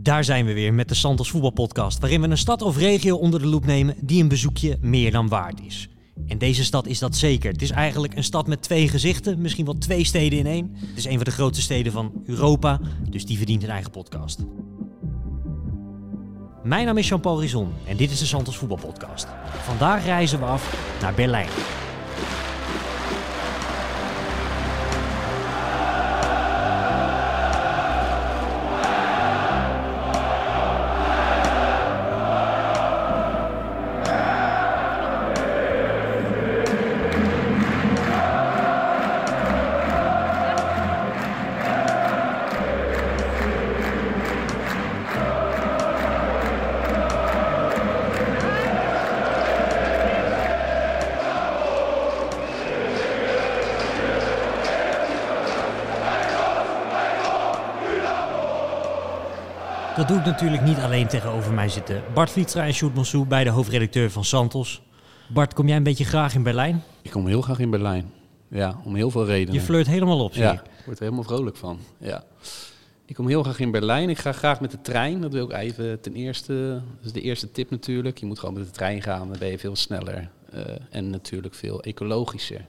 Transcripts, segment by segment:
Daar zijn we weer met de Santos Voetbalpodcast, waarin we een stad of regio onder de loep nemen die een bezoekje meer dan waard is. En deze stad is dat zeker. Het is eigenlijk een stad met twee gezichten, misschien wel twee steden in één. Het is een van de grootste steden van Europa, dus die verdient een eigen podcast. Mijn naam is Jean-Paul Rizon en dit is de Santos Voetbalpodcast. Vandaag reizen we af naar Berlijn. Dat doe ik natuurlijk niet alleen tegenover mij zitten. Bart Vlietstra en Sjoerd Monsou, beide hoofdredacteur van Santos. Bart, kom jij een beetje graag in Berlijn? Ik kom heel graag in Berlijn. Ja, om heel veel redenen. Je flirt helemaal op, zie ja, ik. word er helemaal vrolijk van. Ja. Ik kom heel graag in Berlijn. Ik ga graag met de trein. Dat wil ik even ten eerste. Dat is de eerste tip natuurlijk. Je moet gewoon met de trein gaan. Dan ben je veel sneller. eh, en natuurlijk veel ecologischer.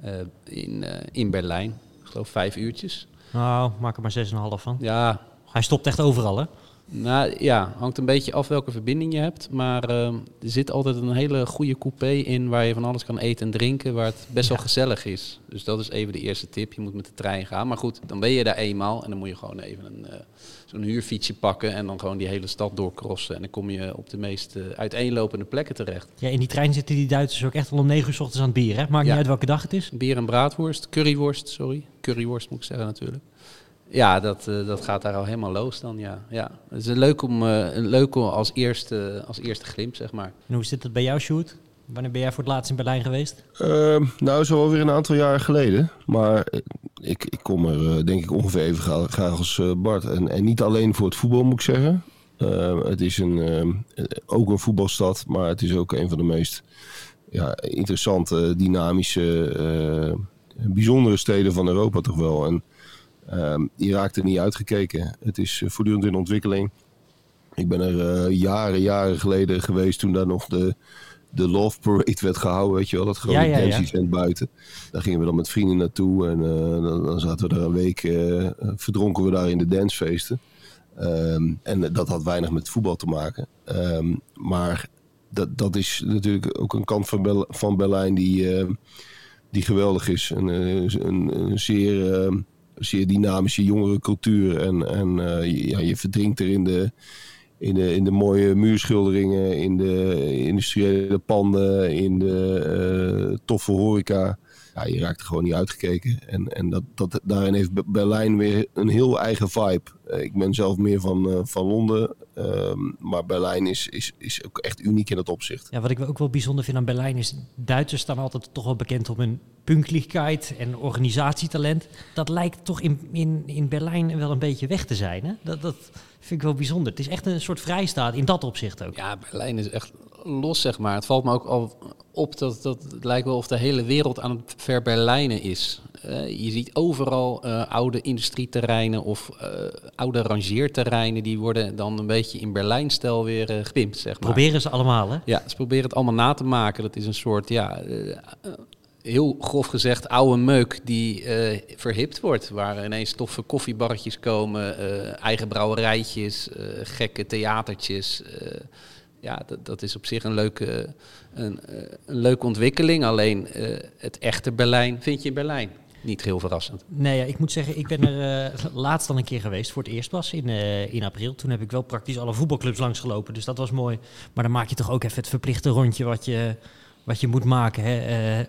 eh, in, eh, in Berlijn. Ik geloof vijf uurtjes. Nou, maak er maar 6,5 van. Ja, Hij stopt echt overal, hè? Nou ja, hangt een beetje af welke verbinding je hebt. Maar ehm, er zit altijd een hele goede coupé in waar je van alles kan eten en drinken, waar het best wel gezellig is. Dus dat is even de eerste tip. Je moet met de trein gaan. Maar goed, dan ben je daar eenmaal en dan moet je gewoon even een, eh, zo'n huurfietsje pakken en dan gewoon die hele stad doorcrossen. En dan kom je op de meest eh, uiteenlopende plekken terecht. Ja, in die trein zitten die Duitsers ook echt al om 9 uur s ochtends aan het bier, hè? Maakt Ja. niet uit welke dag het is. Bier en braadworst, curryworst, sorry. Curryworst moet ik zeggen natuurlijk. Ja, dat, eh, dat gaat daar al helemaal los dan, ja. ja. Het is leuk, om, eh, leuk om als, eerste, als eerste glimp, zeg maar. En hoe zit het bij jou, Sjoerd? Wanneer ben jij voor het laatst in Berlijn geweest? Ehm, nou, zo alweer een aantal jaren geleden. Maar eh, ik, ik kom er eh, denk ik ongeveer even gra- graag als eh, Bart. En, en niet alleen voor het voetbal moet ik zeggen. Ehm, het is een, ehm, eh, ook een voetbalstad, maar het is ook een van de meest ja, interessante, dynamische, eh, bijzondere steden van Europa toch wel. En ehm, die raakt er niet uitgekeken. Het is eh, voortdurend in ontwikkeling. Ik ben er eh, jaren, jaren geleden geweest toen daar nog de, de Love Parade werd gehouden, weet je wel, dat grote Ja, ja, buiten. Daar gingen we dan met vrienden naartoe en eh, dan, dan zaten we daar een week, verdronken we daar in de dancefeesten. Ehm, en dat had weinig met voetbal te maken. Ehm, maar dat, dat is natuurlijk ook een kant van, Bel- van Berlijn die, die geweldig is. Een, een, een zeer, zeer dynamische jongere cultuur. En, en eh, ja, je verdrinkt er in de, in de, in de mooie muurschilderingen, in de industriële panden, in de eh, toffe horeca. Ja, je raakt er gewoon niet uitgekeken. En, en dat, dat, daarin heeft Be- Berlijn weer een heel eigen vibe. Eh, ik ben zelf meer van, eh, van Londen. ehm, maar Berlijn is, is, is ook echt uniek in dat opzicht. Ja, wat ik ook wel bijzonder vind aan Berlijn is... Duitsers staan altijd toch wel bekend om hun punktlichkeit en organisatietalent. Dat lijkt toch in, in, in Berlijn wel een beetje weg te zijn, hè? Dat, dat vind ik wel bijzonder. Het is echt een soort vrijstaat in dat opzicht ook. Ja, Berlijn is echt los, zeg maar. Het valt me ook al op dat, dat het lijkt wel of de hele wereld aan het verberlijnen is. Eh, je ziet overal eh, oude industrieterreinen of eh, oude rangeerterreinen... die worden dan een beetje in Berlijn-stijl weer gepimpt, zeg maar. Proberen ze allemaal, hè? Ja, ze proberen het allemaal na te maken. Dat is een soort, ja, heel grof gezegd, oude meuk die eh, verhipt wordt. Waar ineens toffe koffiebarretjes komen, eh, eigen brouwerijtjes, gekke theatertjes. Ja, dat, dat is op zich een leuke, een, eh, een leuke ontwikkeling. Alleen eh, het echte Berlijn vind je in Berlijn. Niet heel verrassend. Nee, ja, ik moet zeggen, ik ben er eh, laatst dan een keer geweest, voor het eerst pas, in, in april. Toen heb ik wel praktisch alle voetbalclubs langsgelopen, dus dat was mooi. Maar dan maak je toch ook even het verplichte rondje wat je, wat je moet maken. Hè?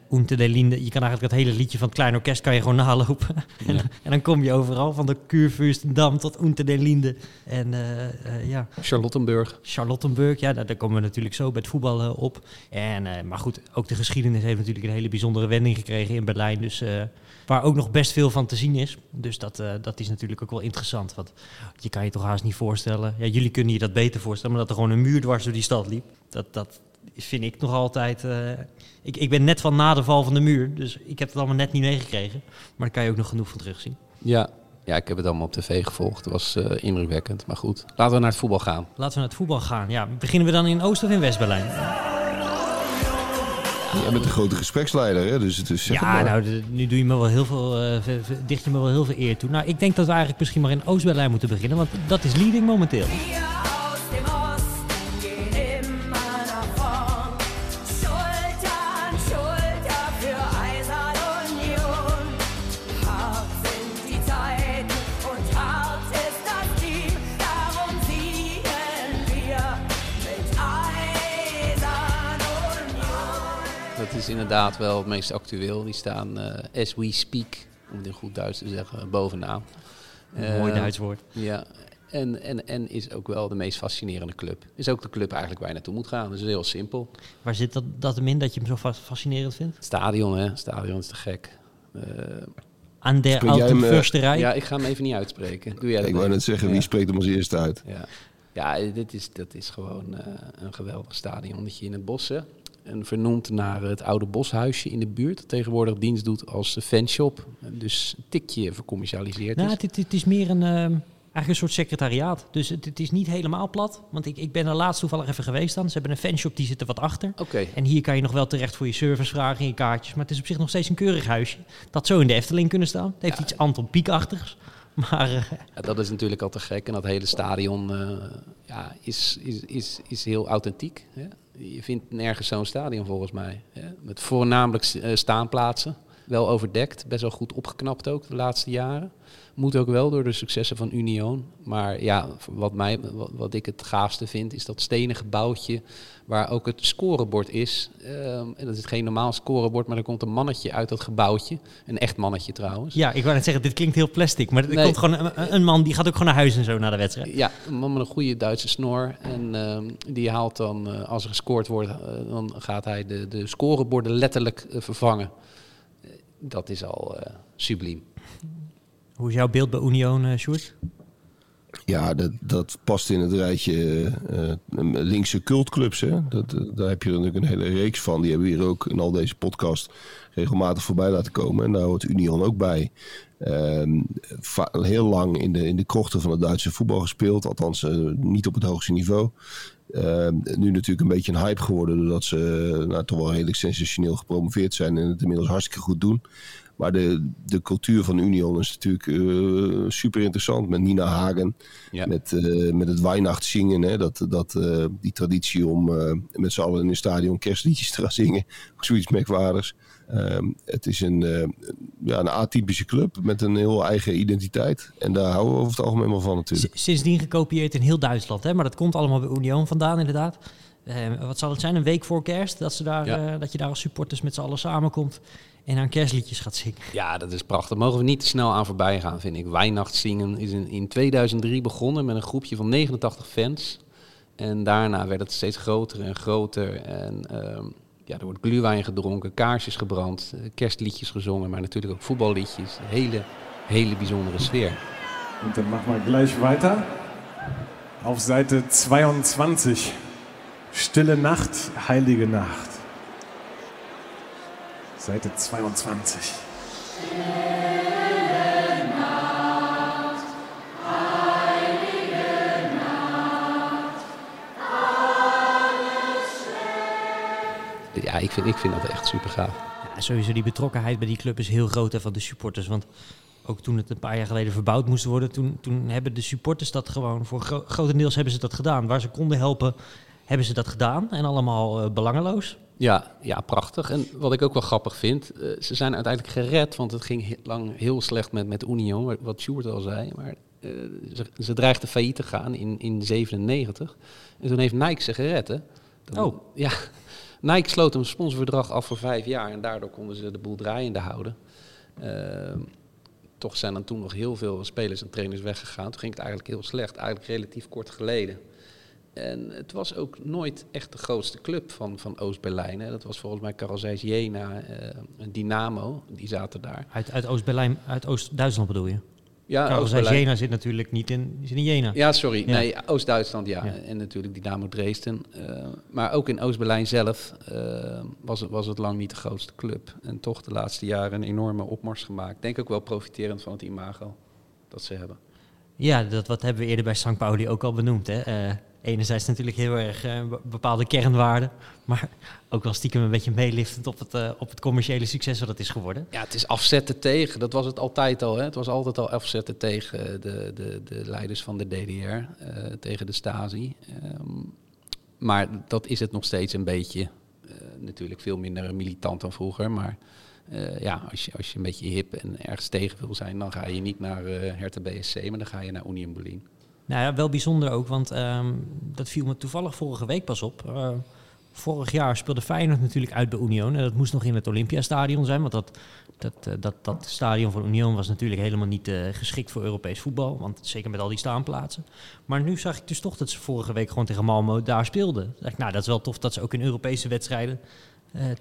Eh, der Linde, je kan eigenlijk het hele liedje van het Klein Orkest kan je gewoon nalopen. en, en dan kom je overal, van de Kurfürstendamm tot Unter der Linde. En eh, eh, ja, Charlottenburg. Charlottenburg, ja, daar, daar komen we natuurlijk zo bij het voetbal op. En, maar goed, ook de geschiedenis heeft natuurlijk een hele bijzondere wending gekregen in Berlijn. Dus waar ook nog best veel van te zien is. Dus dat, dat is natuurlijk ook wel interessant. Want je kan je toch haast niet voorstellen. Ja, jullie kunnen je dat beter voorstellen, maar dat er gewoon een muur dwars door die stad liep. Dat, dat vind ik nog altijd. eh, ik, ik ben net van na de val van de muur, dus ik heb het allemaal net niet meegekregen. Maar daar kan je ook nog genoeg van terugzien. Ja, Ja, ik heb het allemaal op tv gevolgd. Het was eh, indrukwekkend. Maar goed, laten we naar het voetbal gaan. Laten we naar het voetbal gaan. Ja, beginnen we dan in Oost of in West-Berlijn? Ja, met de grote gespreksleider, hè? dus het is zeg Ja, maar. nou, de- nu doe je me wel heel veel, eh, dicht je me wel heel veel eer toe. Nou, ik denk dat we eigenlijk misschien maar in Oost-Berlijn moeten beginnen, want dat is leading momenteel. Inderdaad wel het meest actueel. Die staan, eh, as we speak, om het in goed Duits te zeggen, bovenaan. Een mooi Eh, Duits woord. Ja, en, en, en is ook wel de meest fascinerende club. Is ook de club eigenlijk waar je naartoe moet gaan. Dus het is heel simpel. Waar zit dat, dat hem in dat je hem zo fa- fascinerend vindt? Stadion, hè. Stadion is te gek. Eh, Aan hem, eh, Försterij. ja, ik ga hem even niet uitspreken. Doe jij dat Ik wou net zeggen, Ja. wie spreekt hem als eerste uit? Ja, ja dit is, dat is gewoon eh, een geweldig stadionnetje in het bos. Hè. En vernoemd naar het oude boshuisje in de buurt. Dat tegenwoordig dienst doet als fanshop. Dus een tikje vercommercialiseerd Nou, is. het, het, is meer een, eigenlijk een soort secretariaat. Dus het, het is niet helemaal plat. Want ik, ik ben er laatst toevallig even geweest dan. Ze hebben een fanshop, die zit er wat achter. Oké, En hier kan je nog wel terecht voor je servicevragen en je kaartjes. Maar het is op zich nog steeds een keurig huisje. Dat zou in de Efteling kunnen staan. Het heeft Ja. iets Anton Pieck-achtigs. Maar eh, ja, dat is natuurlijk al te gek. En dat hele stadion eh, ja, is, is, is, is heel authentiek. Hè. Je vindt nergens zo'n stadion volgens mij. Hè. Met voornamelijk eh, staanplaatsen. Wel overdekt, best wel goed opgeknapt ook de laatste jaren. Moet ook wel door de successen van Union. Maar ja, wat, mij, wat, wat ik het gaafste vind, is dat stenen gebouwtje waar ook het scorebord is. Ehm, en dat is geen normaal scorebord, maar er komt een mannetje uit dat gebouwtje. Een echt mannetje trouwens. ja, ik wou net zeggen, dit klinkt heel plastic. Maar er Nee. komt gewoon een, een man die gaat ook gewoon naar huis en zo na de wedstrijd. Ja, een man met een goede Duitse snor. En ehm, die haalt dan, eh, als er gescoord wordt, eh, dan gaat hij de, de scoreborden letterlijk eh, vervangen. Dat is al eh, subliem. Hoe is jouw beeld bij Union, eh Sjoerd? Ja, dat, dat past in het rijtje eh, eh, linkse cultclubs. Hè? Dat, daar heb je er natuurlijk een hele reeks van. Die hebben we hier ook in al deze podcast regelmatig voorbij laten komen. En daar hoort Union ook bij. Ehm, heel lang in de, in de krochten van het Duitse voetbal gespeeld. Althans, niet op het hoogste niveau. Ehm, nu natuurlijk een beetje een hype geworden. Doordat ze eh, nou, toch wel redelijk sensationeel gepromoveerd zijn. En het inmiddels hartstikke goed doen. Maar de, de cultuur van Union is natuurlijk eh, super interessant. Met Nina Hagen. Ja. Met, eh, met het Weihnachtszingen. Hè, dat, dat, eh, die traditie om eh, met z'n allen in een stadion kerstliedjes te gaan zingen. Ook zoiets merkwaardigs. Ehm, het is een, eh, ja, een atypische club met een heel eigen identiteit. En daar houden we over het algemeen wel van natuurlijk. S- Sindsdien gekopieerd in heel Duitsland. Hè? Maar dat komt allemaal bij Union vandaan, inderdaad. Eh, wat zal het zijn? Een week voor kerst? Dat, ze daar, Ja. eh, dat je daar als supporters met z'n allen samenkomt en aan kerstliedjes gaat zingen. Ja, dat is prachtig. Mogen we niet te snel aan voorbij gaan, vind ik. Weihnachtszingen is in, in 2003 begonnen met een groepje van 89 fans. En daarna werd het steeds groter en groter. En ehm, ja, er wordt glühwein gedronken, kaarsjes gebrand, eh, kerstliedjes gezongen, maar natuurlijk ook voetballiedjes. Een hele, hele bijzondere sfeer. Und dann machen wir gleich weiter. Auf Seite 22. Stille Nacht, heilige Nacht. Seite 22. Ja, ik vind, ik vind dat echt super gaaf. Ja, sowieso die betrokkenheid bij die club is heel groot hè, van de supporters. Want ook toen het een paar jaar geleden verbouwd moest worden, toen, toen hebben de supporters dat gewoon voor gro grotendeels hebben ze dat gedaan. Waar ze konden helpen, hebben ze dat gedaan. En allemaal eh, belangeloos. Ja, ja, prachtig. En wat ik ook wel grappig vind, eh, ze zijn uiteindelijk gered, want het ging lang heel slecht met, met Union, wa- wat Sjoerd al zei. Maar eh, ze, ze dreigden failliet te gaan in, in 97. En toen heeft Nike ze gered, hè. Oh. Ja, Nike sloot een sponsorverdrag af voor vijf jaar en daardoor konden ze de boel draaiende houden. Ehm, toch zijn dan toen nog heel veel spelers en trainers weggegaan. Toen ging het eigenlijk heel slecht, eigenlijk relatief kort geleden. En het was ook nooit echt de grootste club van, van Oost-Berlijn. Dat was volgens mij Carl Zeiss Jena eh, en Dynamo, die zaten daar. Uit, uit Oost-Berlijn, uit Oost-Duitsland bedoel je? Ja, Oost-Berlijn. Jena zit natuurlijk niet in, die zit in Jena. Ja, sorry. Ja. Nee, Oost-Duitsland, ja. Ja. En natuurlijk Dynamo Dresden. Eh, maar ook in Oost-Berlijn zelf eh, was, het, was het lang niet de grootste club. En toch de laatste jaren een enorme opmars gemaakt. Denk ook wel profiterend van het imago. dat ze hebben. Ja, dat wat hebben we eerder bij St. Pauli ook al benoemd. Hè? Eh, enerzijds natuurlijk heel erg eh, be- bepaalde kernwaarden, maar ook wel stiekem een beetje meeliftend op het, eh, op het commerciële succes wat het is geworden. Ja, het is afzetten tegen. Dat was het altijd al. Hè? Het was altijd al afzetten tegen de, de, de leiders van de DDR, eh, tegen de Stasi. Ehm, maar dat is het nog steeds een beetje. Eh, natuurlijk veel minder militant dan vroeger. Maar eh, ja, als je, als je een beetje hip en ergens tegen wil zijn, dan ga je niet naar eh Hertha BSC, maar dan ga je naar Union Berlin. Nou ja, wel bijzonder ook, want ehm, dat viel me toevallig vorige week pas op. Eh, vorig jaar speelde Feyenoord natuurlijk uit bij Union. En dat moest nog in het Olympiastadion zijn, want dat, dat, eh, dat, dat stadion van Union was natuurlijk helemaal niet eh, geschikt voor Europees voetbal. Want zeker met al die staanplaatsen. Maar nu zag ik dus toch dat ze vorige week gewoon tegen Malmo daar speelden. Dacht ik, nou, dat is wel tof dat ze ook in Europese wedstrijden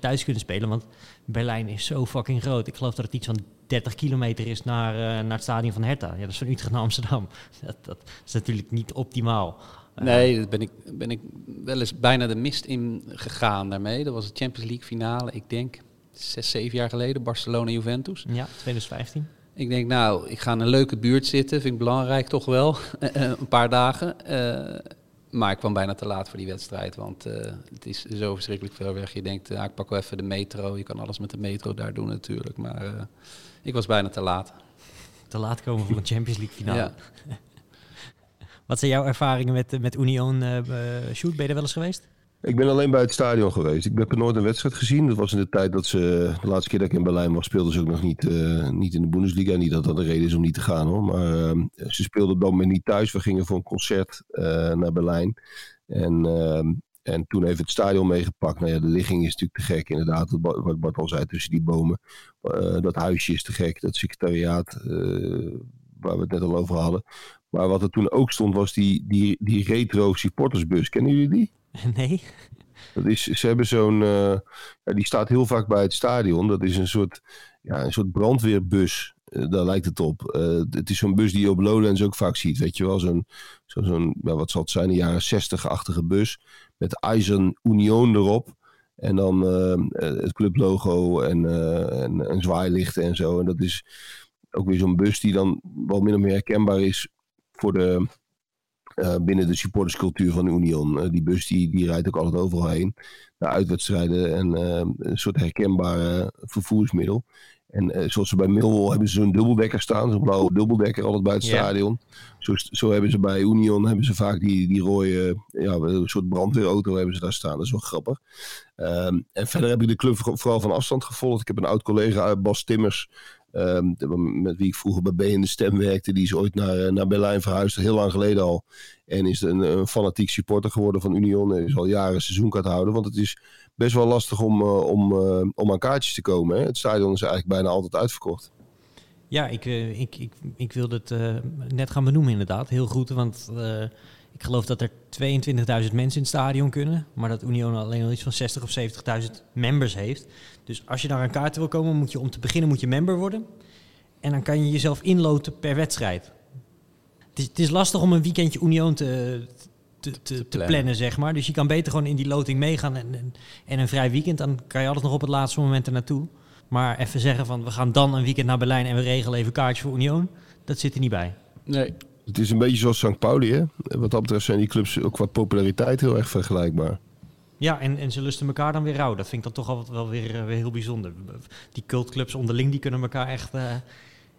thuis kunnen spelen. Want Berlijn is zo fucking groot. Ik geloof dat het iets van 30 kilometer is naar, eh, naar het stadion van Hertha. Ja, dat is van Utrecht naar Amsterdam. Dat, dat is natuurlijk niet optimaal. Eh, Nee, daar ben ik, ben ik wel eens bijna de mist in gegaan daarmee. Dat was de Champions League finale, ik denk zes, zeven jaar geleden, Barcelona-Juventus. Ja, 2015. Ik denk, nou, ik ga in een leuke buurt zitten, vind ik belangrijk toch wel, een paar dagen. Eh, maar ik kwam bijna te laat voor die wedstrijd, want eh, het is zo verschrikkelijk ver weg. Je denkt, ah, ik pak wel even de metro, je kan alles met de metro daar doen natuurlijk. Maar eh, ik was bijna te laat. Te laat komen voor een Champions League finale. Ja. Wat zijn jouw ervaringen met, met Union? eh eh, Sjoerd, ben je er wel eens geweest? Ik ben alleen bij het stadion geweest. Ik heb er nooit een wedstrijd gezien. Dat was in de tijd dat ze, de laatste keer dat ik in Berlijn was, speelden ze ook nog niet, eh, niet in de Bundesliga. Niet dat dat een reden is om niet te gaan hoor. Maar eh, ze speelden op dat moment niet thuis. We gingen voor een concert eh, naar Berlijn. En, eh, en toen heeft het stadion meegepakt. Nou ja, de ligging is natuurlijk te gek inderdaad. Wat Bart- Wat Bart al zei, tussen die bomen. Eh, dat huisje is te gek. Dat secretariaat eh, waar we het net al over hadden. Maar wat er toen ook stond was die, die, die retro supportersbus. Kennen jullie die? nee? Dat is, ze hebben zo'n, eh, ja, die staat heel vaak bij het stadion. Dat is een soort, ja, een soort brandweerbus. Eh, daar lijkt het op. Eh, het is zo'n bus die je op Lowlands ook vaak ziet. Weet je wel, zo'n, zo, zo'n ja, wat zal het zijn, een jaren 60-achtige bus. Met Eisen Union erop. En dan eh, het clublogo en, eh en, en zwaailichten en zo. En dat is ook weer zo'n bus die dan wel min of meer herkenbaar is voor de, binnen de supporterscultuur van Union. Eh, die bus die, die rijdt ook altijd overal heen. Naar uitwedstrijden en een soort herkenbare vervoersmiddel. En eh, zoals ze bij Millwall hebben ze zo'n dubbeldekker staan. Zo'n blauwe dubbeldekker altijd bij het stadion. Zo, zo hebben ze bij Union hebben ze vaak die, die rode, ja, een soort brandweerauto hebben ze daar staan. Dat is wel grappig. Ehm, en verder heb ik de club voor- vooral van afstand gevolgd. Ik heb een oud collega, eh, Bas Timmers, de- met wie ik vroeger bij B in de Stem werkte. Die is ooit naar, eh, naar Berlijn verhuisd, heel lang geleden al. En is een, een fanatiek supporter geworden van Union. En is al jaren seizoenkaarthouder. Want het is best wel lastig om, eh, om, eh, om aan kaartjes te komen. Hè? Het stadion is eigenlijk bijna altijd uitverkocht. Ja, ik, eh, ik, ik, ik wilde het net gaan benoemen inderdaad. Heel goed, want ik geloof dat er 22.000 mensen in het stadion kunnen. Maar dat Union alleen al iets van 60 of 70.000 members heeft. Dus als je daar aan kaarten wil komen, moet je om te beginnen moet je member worden. En dan kan je jezelf inloten per wedstrijd. Het is, is lastig om een weekendje Union te, te, te, te plannen. plannen. zeg maar. Dus je kan beter gewoon in die loting meegaan. En, en, en een vrij weekend, dan kan je altijd nog op het laatste moment er naartoe. Maar even zeggen van, we gaan dan een weekend naar Berlijn en we regelen even kaartjes voor Union. Dat zit er niet bij. Nee, Het is een beetje zoals St. Pauli. Hè? Wat dat betreft zijn die clubs ook qua populariteit heel erg vergelijkbaar. Ja, en, en ze lusten elkaar dan weer rauw. Dat vind ik dan toch altijd wel weer, eh, weer heel bijzonder. Die cultclubs onderling, die kunnen elkaar echt, eh,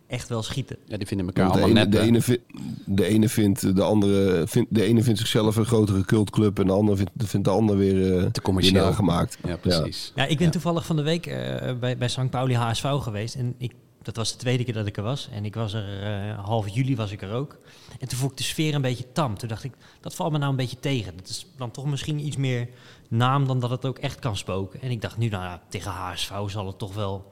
echt wel schieten. ja, die vinden elkaar Want de, allemaal ene, net. de, ene vi- de ene vindt de andere vindt, de ene vindt zichzelf een grotere cultclub en de andere vindt, vindt de ander weer, eh Te weer commercieel. nagemaakt. Ja, precies. Ja, ik ben Ja. toevallig van de week eh, bij, bij St. Pauli HSV geweest. En ik, dat was de tweede keer dat ik er was. En ik was er, eh, half juli was ik er ook. En toen vond ik de sfeer een beetje tam. Toen dacht ik, dat valt me nou een beetje tegen. Dat is dan toch misschien iets meer naam dan dat het ook echt kan spoken. En ik dacht nu, nou ja, tegen HSV zal het toch wel...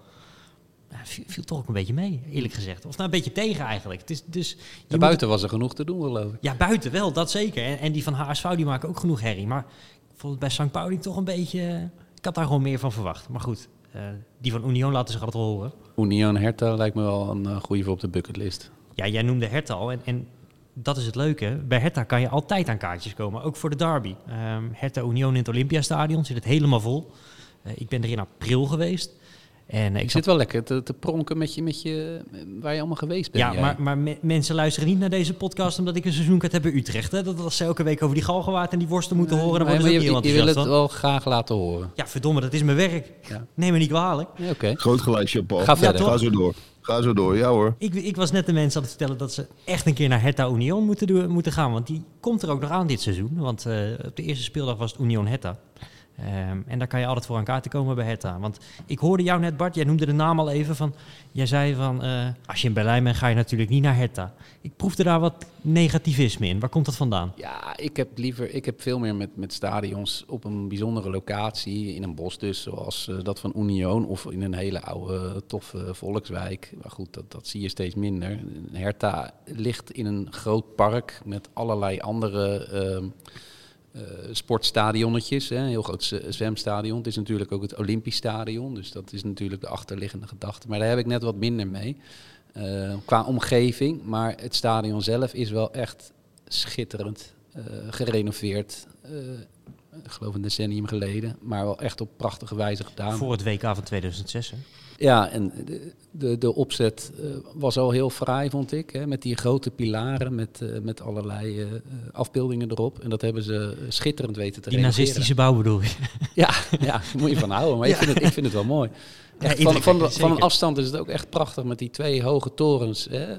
Ja, viel, viel toch ook een beetje mee, eerlijk gezegd. Of nou, een beetje tegen eigenlijk. Het is, dus Ja, moet- buiten was er genoeg te doen, geloof ik. ja, buiten wel, dat zeker. En, en die van HSV die maken ook genoeg herrie. Maar ik vond het bij St. Pauli toch een beetje... Ik had daar gewoon meer van verwacht. Maar goed, eh, die van Union laten zich altijd horen. Union Hertha lijkt me wel een uh, goede voor op de bucketlist. Ja, jij noemde Hertha al. En, en dat is het leuke. Bij Hertha kan je altijd aan kaartjes komen. Ook voor de derby. Ehm Hertha Union in het Olympiastadion zit het helemaal vol. Eh, ik ben er in april geweest. En eh, Ik zit wel lekker te, te pronken met je, met je, waar je allemaal geweest bent. Ja, jij. maar, maar me- mensen luisteren niet naar deze podcast omdat ik een seizoenkaart heb bij Utrecht. Hè? Dat als ze elke week over die galgenwaard en die worsten moeten horen, dan Nee, worden ze maar ook je, niet je wil het wel graag laten horen. Ja, verdomme, dat is mijn werk. Ja. Neem me niet kwalijk. Ja, Oké. Groot gelijk, Paul. Ga verder. Ga zo door. Ga zo door. Ja hoor. Ik, ik was net de mensen aan het vertellen dat ze echt een keer naar Hertha Union moeten, doen, moeten gaan. Want die komt er ook nog aan dit seizoen. Want eh, op de eerste speeldag was het Union Hertha. Ehm, en daar kan je altijd voor aan kaarten komen bij Hertha. Want ik hoorde jou net, Bart, jij noemde de naam al even van... Jij zei van, eh, als je in Berlijn bent, ga je natuurlijk niet naar Hertha. Ik proefde daar wat negativisme in. Waar komt dat vandaan? Ja, ik heb liever, ik heb veel meer met, met stadions op een bijzondere locatie, in een bos dus, zoals eh, dat van Union, of in een hele oude, toffe volkswijk. Maar goed, dat, dat zie je steeds minder. Hertha ligt in een groot park met allerlei andere ehm, eh, sportstadionnetjes. Hè. Een heel groot zwemstadion. Het is natuurlijk ook het Olympisch Stadion, dus dat is natuurlijk de achterliggende gedachte. Maar daar heb ik net wat minder mee. eh, qua omgeving, maar het stadion zelf is wel echt schitterend eh, gerenoveerd. ik geloof een decennium geleden, maar wel echt op prachtige wijze gedaan. Voor het WK van 2006, hè? Ja, en de, de, de opzet eh, was al heel fraai, vond ik. Hè, met die grote pilaren, met, eh, met allerlei eh, afbeeldingen erop. En dat hebben ze schitterend weten te Die nazistische bouw bedoel je? Ja, ja, daar moet je van houden. Maar ik, vind het, ik vind het wel mooi. Ja, van, van, van een afstand is het ook echt prachtig met die twee hoge torens. Hè,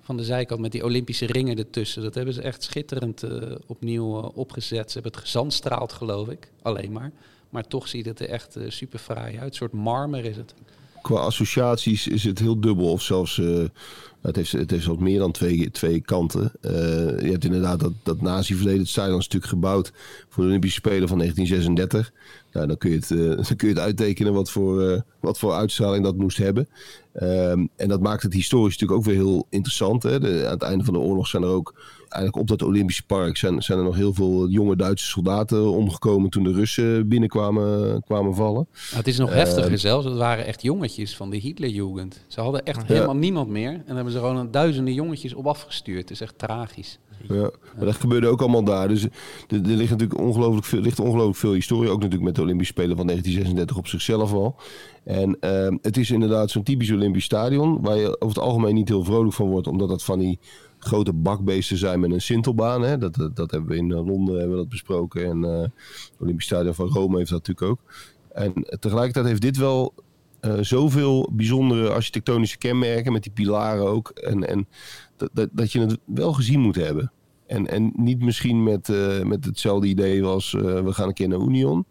van de zijkant met die Olympische ringen ertussen. Dat hebben ze echt schitterend opnieuw opgezet. Ze hebben het gezandstraald, geloof ik. Alleen maar. Maar toch ziet het er echt eh, super fraai uit. Een soort marmer is het. Qua associaties is het heel dubbel. Of zelfs, eh, het, heeft, het heeft wat meer dan twee, twee kanten. Eh, je hebt inderdaad dat, dat nazi-verleden. Het stadion natuurlijk gebouwd voor de Olympische Spelen van 1936. Nou, dan, kun je het, dan kun je het uittekenen wat voor, wat voor uitstraling dat moest hebben. Ehm, en dat maakt het historisch natuurlijk ook weer heel interessant. Hè? De, aan het einde van de oorlog zijn er ook, eigenlijk op dat Olympische park, zijn, zijn er nog heel veel jonge Duitse soldaten omgekomen toen de Russen binnenkwamen kwamen vallen. Nou, het is nog heftiger zelfs. Het waren echt jongetjes van de Hitlerjugend. Ze hadden echt helemaal niemand meer. En hebben ze gewoon duizenden jongetjes op afgestuurd. Het is echt tragisch. Ja, maar dat gebeurde ook allemaal daar. Dus er, er ligt natuurlijk ongelooflijk veel, ligt ongelooflijk veel historie. Ook natuurlijk met de Olympische Spelen van 1936 op zichzelf al. En ehm, het is inderdaad zo'n typisch Olympisch stadion. Waar je over het algemeen niet heel vrolijk van wordt. Omdat dat van die grote bakbeesten zijn met een sintelbaan. Hè? Dat, dat, hebben we in eh, Londen hebben we dat besproken. En eh, het Olympisch Stadion van Rome heeft dat natuurlijk ook. En tegelijkertijd heeft dit wel eh, zoveel bijzondere architectonische kenmerken. Met die pilaren ook. En, en dat, dat, dat je het wel gezien moet hebben. En, en niet misschien met, eh, met hetzelfde idee als eh, we gaan een keer naar Union.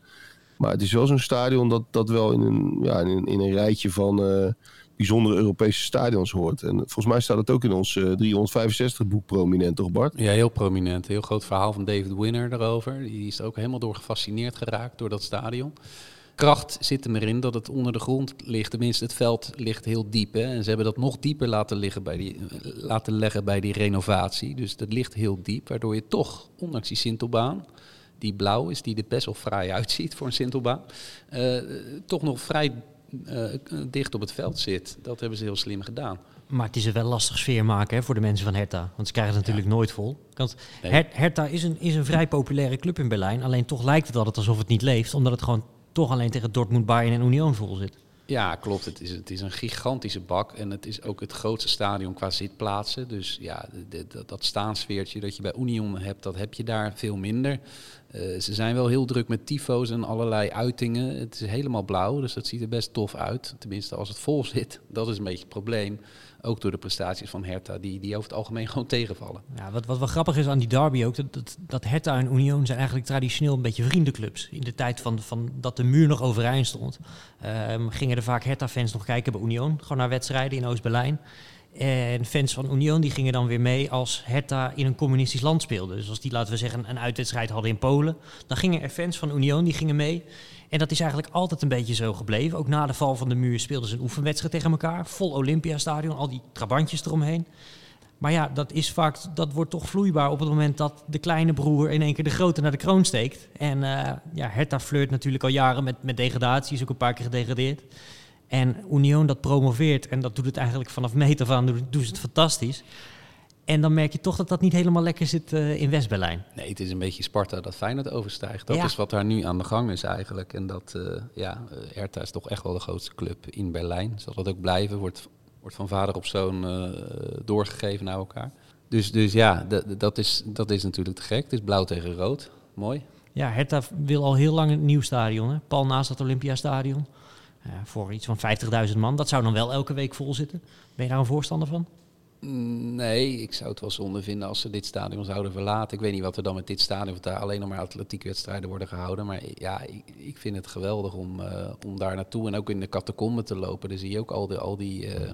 Maar het is wel zo'n stadion dat, dat wel in een, ja, in, in een rijtje van eh, bijzondere Europese stadions hoort. En volgens mij staat het ook in ons eh, 365 boek prominent, toch Bart? Ja, heel prominent. Heel groot verhaal van David Winner daarover. Die is er ook helemaal door gefascineerd geraakt door dat stadion. Kracht zit hem erin dat het onder de grond ligt. Tenminste, het veld ligt heel diep. Hè? En ze hebben dat nog dieper laten, liggen bij die, laten leggen bij die renovatie. Dus dat ligt heel diep, waardoor je toch, ondanks die Sintelbaan... die blauw is, die er best wel fraai uitziet voor een Sintelbaan... eh, toch nog vrij eh, dicht op het veld zit. Dat hebben ze heel slim gedaan. Maar het is een wel lastig sfeer maken hè, voor de mensen van Hertha. Want ze krijgen het natuurlijk nooit vol. Want Nee. Her- Hertha is een, is een vrij populaire club in Berlijn. Alleen toch lijkt het altijd alsof het niet leeft. Omdat het gewoon toch alleen tegen Dortmund, Bayern en Union vol zit. Ja, klopt. Het is, het is een gigantische bak en het is ook het grootste stadion qua zitplaatsen. Dus ja, dat staansfeertje dat je bij Union hebt, dat heb je daar veel minder. Eh, ze zijn wel heel druk met tyfo's en allerlei uitingen. Het is helemaal blauw, dus dat ziet er best tof uit. Tenminste, als het vol zit. Dat is een beetje het probleem. Ook door de prestaties van Hertha, die, die over het algemeen gewoon tegenvallen. Ja, wat, wat wel grappig is aan die derby ook, dat, dat, Hertha en Union zijn eigenlijk traditioneel een beetje vriendenclubs. In de tijd van, van dat de muur nog overeind stond, ehm, gingen er vaak Hertha-fans nog kijken bij Union. Gewoon naar wedstrijden in Oost-Berlijn. En fans van Union die gingen dan weer mee als Hertha in een communistisch land speelde. Dus als die, laten we zeggen, een uitwedstrijd hadden in Polen, dan gingen er fans van Union die gingen mee. En dat is eigenlijk altijd een beetje zo gebleven. Ook na de val van de muur speelden ze een oefenwedstrijd tegen elkaar. Vol Olympiastadion, al die trabantjes eromheen. Maar ja, dat, is vaak, dat wordt toch vloeibaar op het moment dat de kleine broer in één keer de grote naar de kroon steekt. En eh ja, Hertha flirt natuurlijk al jaren met, met degradatie, is ook een paar keer gedegradeerd. En Union dat promoveert en dat doet het eigenlijk vanaf meet af aan, doen ze het fantastisch. En dan merk je toch dat dat niet helemaal lekker zit eh, in West-Berlijn. Nee, het is een beetje Sparta dat Feyenoord overstijgt. Dat Ja. is wat daar nu aan de gang is eigenlijk. En dat, eh ja, eh, Hertha is toch echt wel de grootste club in Berlijn. Zal dat ook blijven. Wordt, wordt van vader op zoon doorgegeven naar elkaar. Dus, dus ja, dat is, dat is natuurlijk te gek. Het is blauw tegen rood. Mooi. Ja, Hertha wil al heel lang een nieuw stadion. Hè? Pal naast het Olympiastadion. Eh, voor iets van 50.000 man. Dat zou dan wel elke week vol zitten. Ben je daar een voorstander van? Nee, ik zou het wel zonde vinden als ze dit stadion zouden verlaten. Ik weet niet wat er dan met dit stadion, of daar alleen nog maar atletiekwedstrijden worden gehouden. Maar ja, ik, ik vind het geweldig om, eh, om daar naartoe en ook in de catacomben te lopen. Dan zie je ook al, de, al die, eh,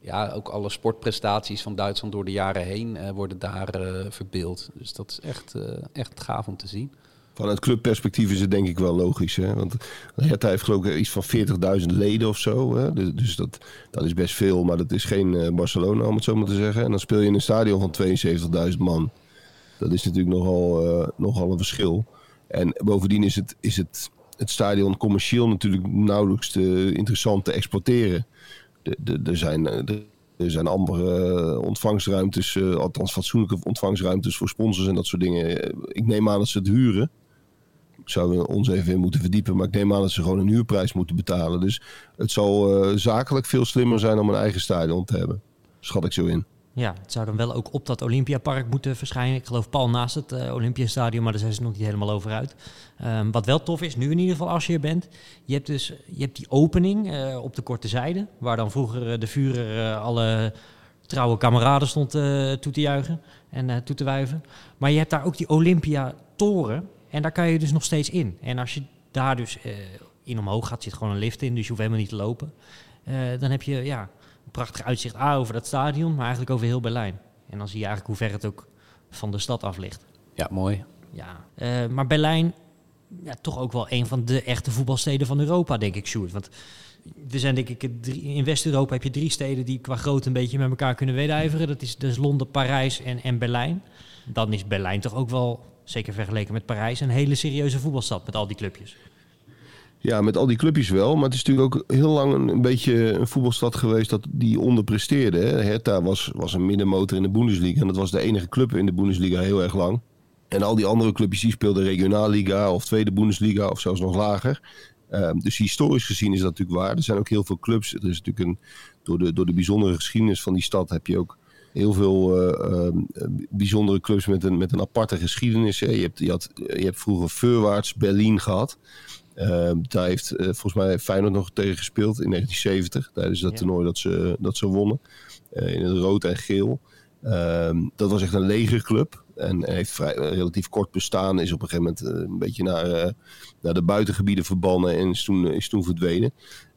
ja, ook alle sportprestaties van Duitsland door de jaren heen worden daar verbeeld. Dus dat is echt, echt gaaf om te zien. Vanuit clubperspectief is het denk ik wel logisch. Hè? Want Hertha heeft geloof ik iets van 40.000 leden of zo. Hè? Dus, dat, dat is best veel, maar dat is geen eh, Barcelona om het zo maar te zeggen. En dan speel je in een stadion van 72.000 man. Dat is natuurlijk nogal, eh, nogal een verschil. En bovendien is het, is het, het stadion commercieel natuurlijk nauwelijks te, interessant te exporteren. Er zijn, eh, er- zijn andere ontvangstruimtes, althans fatsoenlijke ontvangstruimtes voor sponsors en dat soort dingen. Ik neem aan dat ze het huren. Zouden we ons even in moeten verdiepen, maar ik neem aan dat ze gewoon een huurprijs moeten betalen. Dus het zal eh, zakelijk veel slimmer zijn om een eigen stadion te hebben. Schat ik zo in. Ja, het zou dan wel ook op dat Olympiapark moeten verschijnen. Ik geloof pal naast het eh, Olympiastadion, maar daar zijn ze nog niet helemaal over uit. Ehm, wat wel tof is, nu in ieder geval als je er bent. Je hebt dus je hebt die opening eh, op de korte zijde, waar dan vroeger de Vurer alle trouwe kameraden stond toe te juichen en toe te wuiven. Maar je hebt daar ook die Olympia-toren en daar kan je dus nog steeds in. En als je daar dus eh, in omhoog gaat, zit gewoon een lift in, dus je hoeft helemaal niet te lopen. Eh, dan heb je ja, een prachtig uitzicht A over dat stadion, maar eigenlijk over heel Berlijn. En dan zie je eigenlijk hoe ver het ook van de stad af ligt. Ja, mooi. Ja, eh, maar Berlijn, ja, toch ook wel een van de echte voetbalsteden van Europa, denk ik, Sjoerd. Want er zijn denk ik drie, in West-Europa heb je drie steden die qua grootte een beetje met elkaar kunnen wedijveren. Dat is dus Londen, Parijs en, en Berlijn. Dan is Berlijn toch ook wel, zeker vergeleken met Parijs, een hele serieuze voetbalstad met al die clubjes. Ja, met al die clubjes wel. Maar het is natuurlijk ook heel lang een, een beetje een voetbalstad geweest dat die onderpresteerde. Hè. Hertha was, was een middenmotor in de Bundesliga. En dat was de enige club in de Bundesliga heel erg lang. En al die andere clubjes die speelden regionaalliga of tweede Bundesliga of zelfs nog lager. Ehm, dus historisch gezien is dat natuurlijk waar. Er zijn ook heel veel clubs. Er is natuurlijk een, door, de, door de bijzondere geschiedenis van die stad heb je ook heel veel eh, ehm, eh, bijzondere clubs met een, met een aparte geschiedenis. Hè. Je, hebt, je, had, je hebt vroeger Voorwaarts Berlin gehad. Ehm, daar heeft eh, volgens mij Feyenoord nog tegen gespeeld in 1970. Tijdens dat Ja. toernooi dat ze, dat ze wonnen. Eh, in het rood en geel. Ehm, dat was echt een legerclub. En heeft vrij, relatief kort bestaan. Is op een gegeven moment een beetje naar, naar de buitengebieden verbannen. En is toen, is toen verdwenen.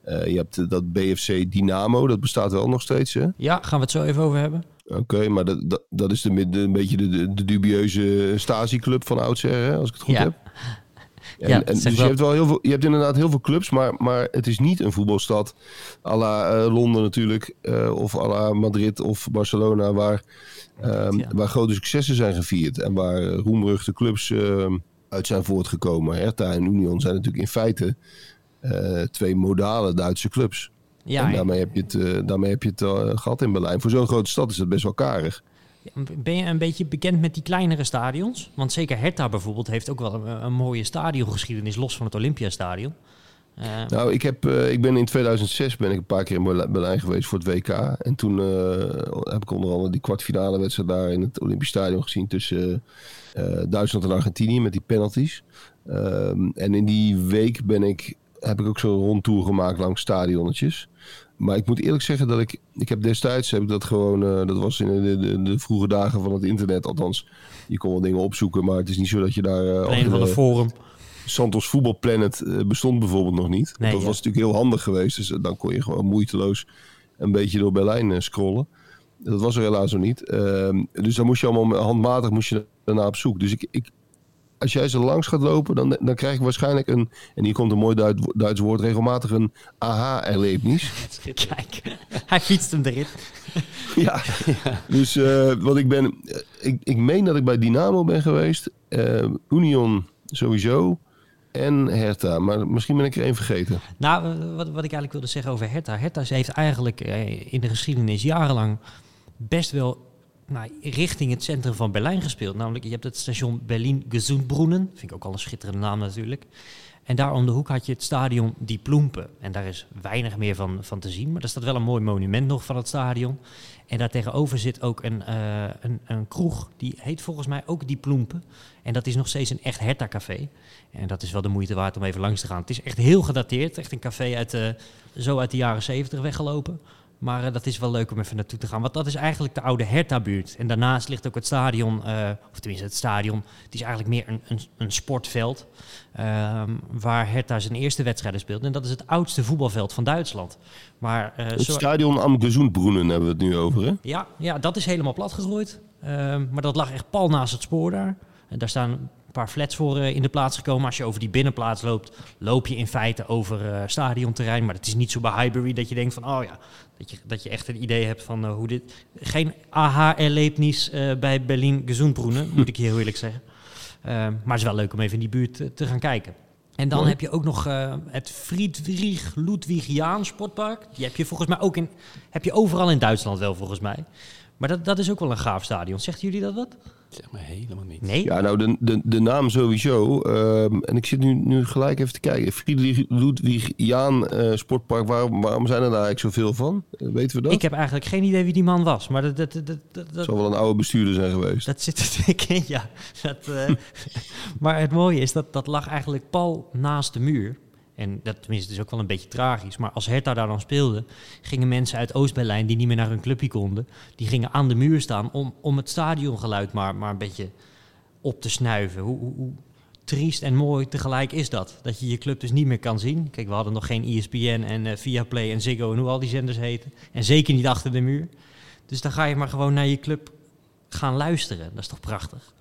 Je hebt dat BFC Dynamo. Dat bestaat wel nog steeds. Hè? Ja, gaan we het zo even over hebben? Oké, maar dat, dat, dat is de, de- een beetje de, de, dubieuze Stasi-club van oudsher, hè, als ik het goed Ja. heb. En, Ja, en, dus je hebt wel heel veel, je hebt inderdaad heel veel clubs, maar, maar het is niet een voetbalstad à la eh, Londen natuurlijk, eh, of à la Madrid of Barcelona, waar, ehm, Ja. waar grote successen zijn gevierd en waar roemruchte clubs ehm, uit zijn voortgekomen. Hertha en Union zijn natuurlijk in feite eh, twee modale Duitse clubs. Ja, en daarmee heb je het, eh, daarmee heb je het eh, gehad in Berlijn. Voor zo'n grote stad is dat best wel karig. Ben je een beetje bekend met die kleinere stadions? Want zeker Hertha bijvoorbeeld heeft ook wel een, een mooie stadiongeschiedenis los van het Olympiastadion. Eh, Nou, ik, heb, eh, ik ben in 2006 ben ik een paar keer in Berlijn- geweest voor het WK. En toen eh, heb ik onder andere die kwartfinale wedstrijd daar in het Olympisch Stadion gezien tussen eh, Duitsland en Argentinië met die penalties. Ehm, en in die week ben ik, heb ik ook zo'n rondtour gemaakt langs stadionnetjes. Maar ik moet eerlijk zeggen dat ik, ik heb destijds, heb ik dat gewoon, eh, dat was in de, de, de vroege dagen van het internet althans. Je kon wel dingen opzoeken, maar het is niet zo dat je daar... eh, een ander eh, forum. Santos Voetbal Planet eh, bestond bijvoorbeeld nog niet. Nee, dat ja. was natuurlijk heel handig geweest. Dus dan kon je gewoon moeiteloos een beetje door Berlijn scrollen. Dat was er helaas nog niet. Ehm, dus dan moest je allemaal handmatig moest je daarna op zoek. Dus ik, ik, als jij ze langs gaat lopen, dan, dan krijg ik waarschijnlijk een... En hier komt een mooi Duits, Duits woord, regelmatig een aha-erlevenis. Kijk, hij fietst hem erin. ja. Dus eh, wat ik ben... eh, Ik, ik meen dat ik bij Dynamo ben geweest. eh, Union sowieso. En Hertha. Maar misschien ben ik er één vergeten. Nou, wat, wat ik eigenlijk wilde zeggen over Hertha. Hertha heeft eigenlijk in de geschiedenis jarenlang best wel nou, richting het centrum van Berlijn gespeeld. Namelijk, je hebt het station Berlin-Gesundbrunnen. Vind ik ook al een schitterende naam natuurlijk. En daar om de hoek had je het stadion Die Ploempen. En daar is weinig meer van, van te zien. Maar er staat wel een mooi monument nog van het stadion. En daar tegenover zit ook een, eh, een, een kroeg. Die heet volgens mij ook Die Ploempen. En dat is nog steeds een echt Hertha-café. En dat is wel de moeite waard om even langs te gaan. Het is echt heel gedateerd. Echt een café uit, eh, zo uit de jaren zeventig weggelopen. Maar eh, dat is wel leuk om even naartoe te gaan. Want dat is eigenlijk de oude Hertha-buurt. En daarnaast ligt ook het stadion, eh, of tenminste het stadion. Het is eigenlijk meer een, een, een sportveld. ehm, waar Hertha zijn eerste wedstrijden speelt. En dat is het oudste voetbalveld van Duitsland. Maar, eh, Het zo- stadion am Gesundbrunnen hebben we het nu over, hè? ja, ja, dat is helemaal plat gegooid. Ehm, maar dat lag echt pal naast het spoor daar. En daar staan een paar flats voor eh, in de plaats gekomen. Als je over die binnenplaats loopt, loop je in feite over eh, stadionterrein. Maar het is niet zo bij Highbury dat je denkt van, oh ja, dat je, dat je echt een idee hebt van eh, hoe dit... Geen aha-erlebnis eh, bij Berlin Gesundbrunnen, moet ik je heel eerlijk zeggen. Maar het is wel leuk om even in die buurt te gaan kijken. En dan Mooi. heb je ook nog het Friedrich Ludwigiaan Sportpark. Die heb je volgens mij ook in, heb je overal in Duitsland wel volgens mij. Maar dat, dat is ook wel een gaaf stadion. Zegt jullie dat wat? Zeg maar helemaal niet. Nee? Ja, nou, de, de, de naam sowieso. ehm, en ik zit nu, nu gelijk even te kijken. Friedrich Ludwig Jaan eh, Sportpark. Waarom, waarom zijn er daar eigenlijk zoveel van? Eh, weten we dat? Ik heb eigenlijk geen idee wie die man was. Maar dat, dat, dat, dat, zal wel een oude bestuurder zijn geweest. dat zit er ik in, ja. Dat, eh, maar het mooie is dat dat lag eigenlijk pal naast de muur. En dat tenminste is ook wel een beetje tragisch. Maar als Hertha daar dan speelde, gingen mensen uit Oost-Berlijn die niet meer naar hun clubje konden, die gingen aan de muur staan om, om het stadiongeluid maar, maar een beetje op te snuiven. Hoe, hoe, triest en mooi tegelijk is dat? Dat je je club dus niet meer kan zien. Kijk, we hadden nog geen ESPN en eh Viaplay en Ziggo en hoe al die zenders heten. En zeker niet achter de muur. Dus dan ga je maar gewoon naar je club gaan luisteren. Dat is toch prachtig?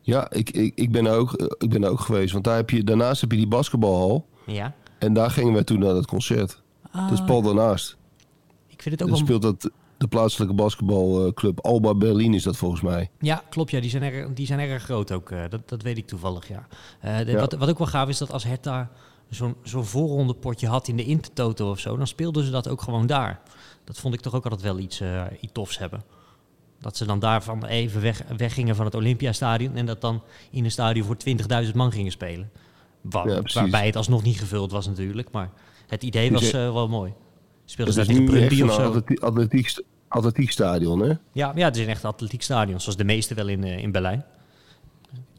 Ja, ik, ik, ik, ben ook, eh, ik ben ook geweest. Want daar heb je, daarnaast heb je die basketbalhal. Ja. En daar gingen wij toen naar dat concert. dat is pal daarnaast. Ik vind het ook Dan wel... speelt dat de plaatselijke basketbalclub Alba Berlin is dat volgens mij. Ja, klopt. Ja, die zijn erg, die zijn erg groot ook. eh, dat, dat weet ik toevallig, ja. Eh, de- Ja. Wat, wat ook wel gaaf is, dat als Hertha zo'n zo'n voorronde potje had in de Intertoto of zo, dan speelden ze dat ook gewoon daar. Dat vond ik toch ook altijd wel iets, eh, iets tofs hebben. Dat ze dan daarvan even weg, weggingen van het Olympiastadion en dat dan in een stadion voor 20.000 man gingen spelen. Wa- Ja, precies. waarbij het alsnog niet gevuld was natuurlijk, maar het idee Dus was eh, wel mooi. Speelden Dat ze daar tegen nu echt Brøndby een of zo? atletiek, atletiek, atletiekstadion, hè? Ja, ja, het is een echt atletiek stadion, zoals de meeste wel in, eh, in Berlijn.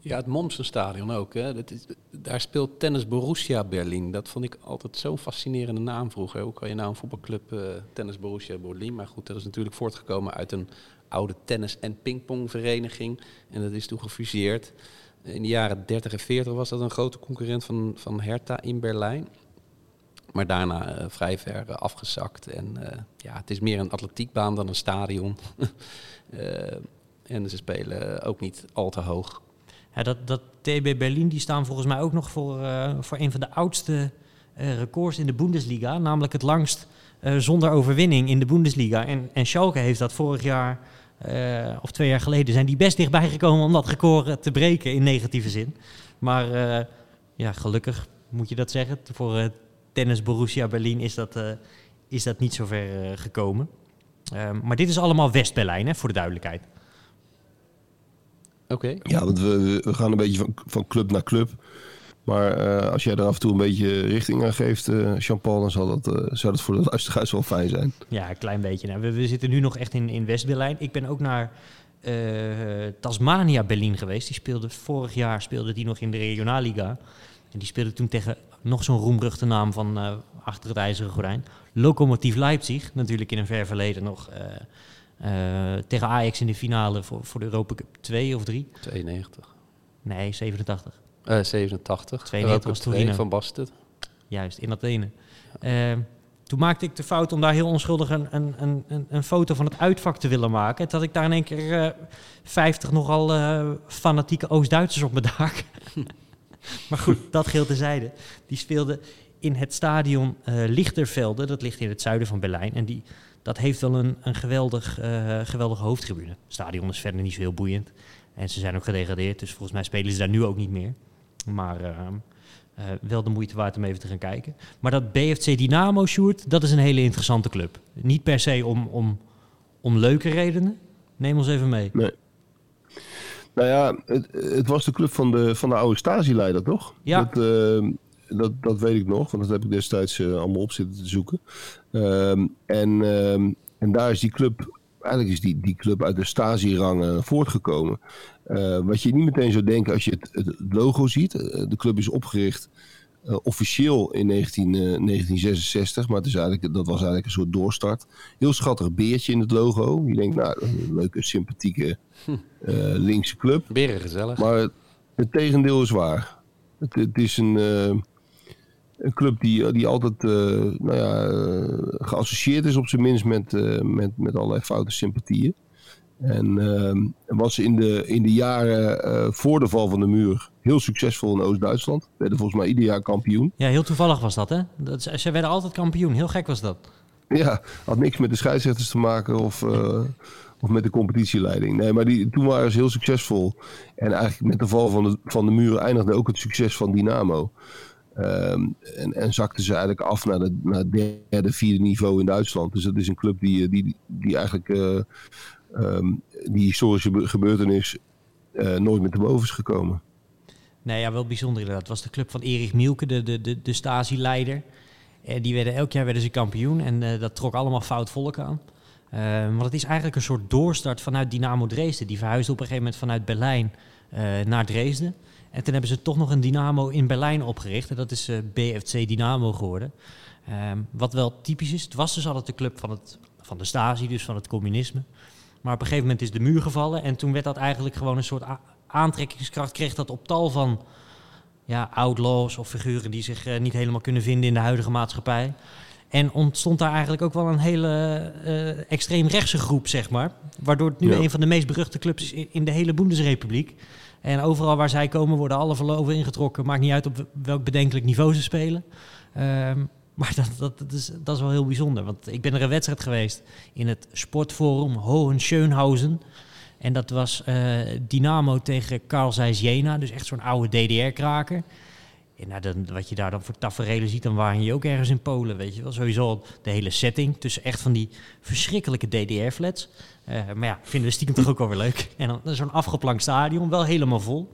Ja, het Mommsenstadion ook. Hè. Dat is, daar speelt Tennis Borussia Berlin. Dat vond ik altijd zo'n fascinerende naam vroeger. Hoe kan je nou een voetbalclub eh, Tennis Borussia Berlin? Maar goed, dat is natuurlijk voortgekomen uit een oude tennis- en pingpongvereniging. En dat is toen gefuseerd. In de jaren 30 en 40 was dat een grote concurrent van, van Hertha in Berlijn. Maar daarna eh, vrij ver eh, afgezakt. En eh, ja, het is meer een atletiekbaan dan een stadion. En ze spelen ook niet al te hoog. Dat, dat TB Berlin die staan volgens mij ook nog voor, voor een van de oudste records in de Bundesliga. Namelijk het langst zonder overwinning in de Bundesliga. En, en Schalke heeft dat vorig jaar, eh, of twee jaar geleden, zijn die best dichtbij gekomen om dat record te breken in negatieve zin. Maar eh, ja, gelukkig moet je dat zeggen. Voor eh, tennis Borussia Berlin is dat, eh, is dat niet zo ver eh, gekomen. Ehm, maar dit is allemaal West-Berlijn, hè, voor de duidelijkheid. Oké. Ja, want we, we- we gaan een beetje van, van club naar club. Maar eh, als jij er af en toe een beetje richting aan geeft, eh Jean-Paul, dan zal dat, eh, zou dat voor de luisteraars wel fijn zijn. Ja, een klein beetje. Nou, we, we zitten nu nog echt in, in West-Berlijn. Ik ben ook naar eh, Tasmania Berlin geweest. Die speelde vorig jaar speelde die nog in de Regionalliga. En die speelde toen tegen nog zo'n roemruchte naam van eh, achter het ijzeren gordijn. Lokomotief Leipzig, natuurlijk in een ver verleden nog. eh, eh, tegen Ajax in de finale voor, voor de Europa Cup 2 of 3. 92. Nee, 87. Eh 87. 92 Europa was 2 Torino. van Basten. Juist, in Athene. Ehm, toen maakte ik de fout om daar heel onschuldig een, een, een, een- foto van het uitvak te willen maken. Had ik daar in één keer eh 50 nogal eh, fanatieke Oost-Duitsers op mijn dak. maar goed, dat geldt terzijde. Die speelden in het stadion eh Lichtervelde. Dat ligt in het zuiden van Berlijn. En die, dat heeft wel een, een geweldig, geweldige hoofdtribune. Het stadion is verder niet zo heel boeiend. En ze zijn ook gedegradeerd. Dus volgens mij spelen ze daar nu ook niet meer. Maar ehm, eh, wel de moeite waard om even te gaan kijken. Maar dat BFC Dynamo, Sjoerd, dat is een hele interessante club. Niet per se om, om, om leuke redenen. Neem ons even mee. Nee. Nou ja, het, het was de club van de, van de oude Stasi-leider, toch? Ja. Dat, eh, dat, dat weet ik nog, want dat heb ik destijds eh, allemaal op zitten te zoeken. Ehm, en, ehm, en daar is die club, eigenlijk is die, die club uit de Stasi-rangen voortgekomen. Eh, wat je niet meteen zou denken als je het, het logo ziet. eh, de club is opgericht eh, officieel in 19, eh, 1966, maar het is eigenlijk, dat was eigenlijk een soort doorstart. Heel schattig beertje in het logo. Je denkt, nou, een leuke, sympathieke eh, linkse club. Beren gezellig. Maar het, het tegendeel is waar. Het, het is een, een club die, die altijd eh, nou ja, eh, geassocieerd is op zijn minst met, eh, met, met allerlei foute sympathieën. En ehm, was in de, in de jaren eh, voor de val van de muur heel succesvol in Oost-Duitsland. Werden volgens mij ieder jaar kampioen. Ja, heel toevallig was dat, hè? Dat, ze werden altijd kampioen. Heel gek was dat. Ja, had niks met de scheidsrechters te maken of, eh, of met de competitieleiding. Nee, maar die, toen waren ze heel succesvol. En eigenlijk met de val van de, van de muur eindigde ook het succes van Dynamo. Ehm, en, en zakten ze eigenlijk af naar, het derde, vierde niveau in Duitsland. Dus dat is een club die, die, die eigenlijk eh, ehm, die historische be- gebeurtenis eh, nooit meer te boven is gekomen. Nee, ja, wel bijzonder inderdaad. Het was de club van Erich Mielke, de, de, de, de Stasi-leider. Die werden, elk jaar werden ze kampioen en eh, dat trok allemaal fout volk aan. Eh, want het is eigenlijk een soort doorstart vanuit Dynamo Dresden. Die verhuisde op een gegeven moment vanuit Berlijn eh, naar Dresden. En toen hebben ze toch nog een Dynamo in Berlijn opgericht. En dat is eh, BFC Dynamo geworden. Ehm, wat wel typisch is, het was dus altijd de club van, het, van de Stasi, dus van het communisme. Maar op een gegeven moment is de muur gevallen. En toen werd dat eigenlijk gewoon een soort aantrekkingskracht. Kreeg dat op tal van ja, outlaws of figuren die zich eh, niet helemaal kunnen vinden in de huidige maatschappij. En ontstond daar eigenlijk ook wel een hele eh extreem rechtse groep, zeg maar. Waardoor het nu Ja. een van de meest beruchte clubs is in, in de hele Bundesrepubliek. En overal waar zij komen worden alle verloven ingetrokken. Maakt niet uit op welk bedenkelijk niveau ze spelen. Ehm, maar dat, dat, is, dat is wel heel bijzonder. Want ik ben er een wedstrijd geweest in het sportforum Hohenschönhausen. En dat was eh, Dynamo tegen Carl Zeiss Jena. Dus echt zo'n oude DDR-kraker. En nou, dan, wat je daar dan voor tafereelen ziet, dan waren je ook ergens in Polen, weet je wel. Sowieso de hele setting tussen echt van die verschrikkelijke DDR-flats. Eh, maar ja, vinden we stiekem toch ook wel weer leuk. En dan zo'n afgeplankt stadion, wel helemaal vol.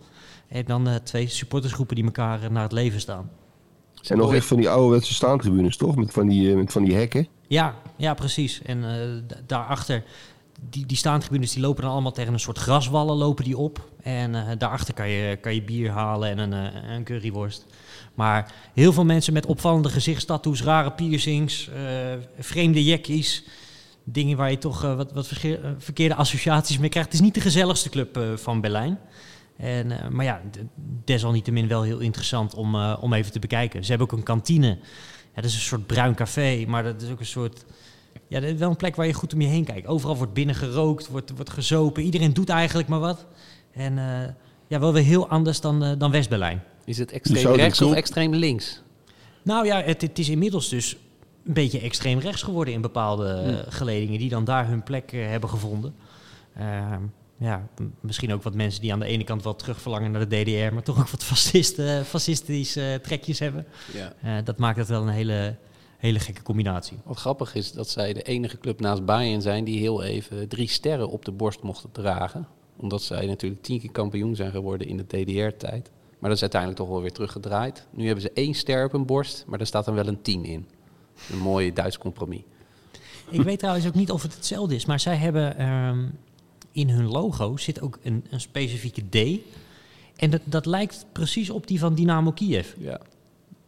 En dan eh, twee supportersgroepen die elkaar eh, naar het leven staan. En nog echt van die ouderwetse staantribunes, toch? Met van die, met van die hekken. Ja, ja, precies. En daarachter, die, die staantribunes die lopen dan allemaal tegen een soort graswallen lopen die op. En eh, daarachter kan je, kan je bier halen en een, eh, een curryworst. Maar heel veel mensen met opvallende gezichtstattoos, rare piercings, eh, vreemde jackies. Dingen waar je toch wat, wat verkeerde associaties mee krijgt. Het is niet de gezelligste club van Berlijn. En, maar ja, desalniettemin wel heel interessant om, om even te bekijken. Ze hebben ook een kantine. Ja, dat is een soort bruin café, maar dat is ook een soort... Ja, dat is wel een plek waar je goed om je heen kijkt. Overal wordt binnen gerookt, wordt, wordt gezopen. Iedereen doet eigenlijk maar wat. En eh, ja, wel weer heel anders dan, eh, dan West-Berlijn. Is het extreem rechts of extreem links? Nou ja, het, het is inmiddels dus een beetje extreem rechts geworden in bepaalde eh, geledingen die dan daar hun plek hebben gevonden. Ehm, ja, misschien ook wat mensen die aan de ene kant wel terugverlangen naar de DDR, maar toch ook wat fascisten, fascistische trekjes hebben. Ja. Eh, dat maakt het wel een hele, hele gekke combinatie. Wat grappig is dat zij de enige club naast Bayern zijn die heel even drie sterren op de borst mochten dragen. Omdat zij natuurlijk tien keer kampioen zijn geworden in de DDR-tijd. Maar dat is uiteindelijk toch wel weer teruggedraaid. Nu hebben ze één ster op hun borst, maar daar staat dan wel een tien in. Een mooi Duits compromis. Ik weet trouwens ook niet of het hetzelfde is, maar zij hebben ehm, in hun logo zit ook een, een specifieke D. En dat, dat lijkt precies op die van Dynamo Kiev. Ja.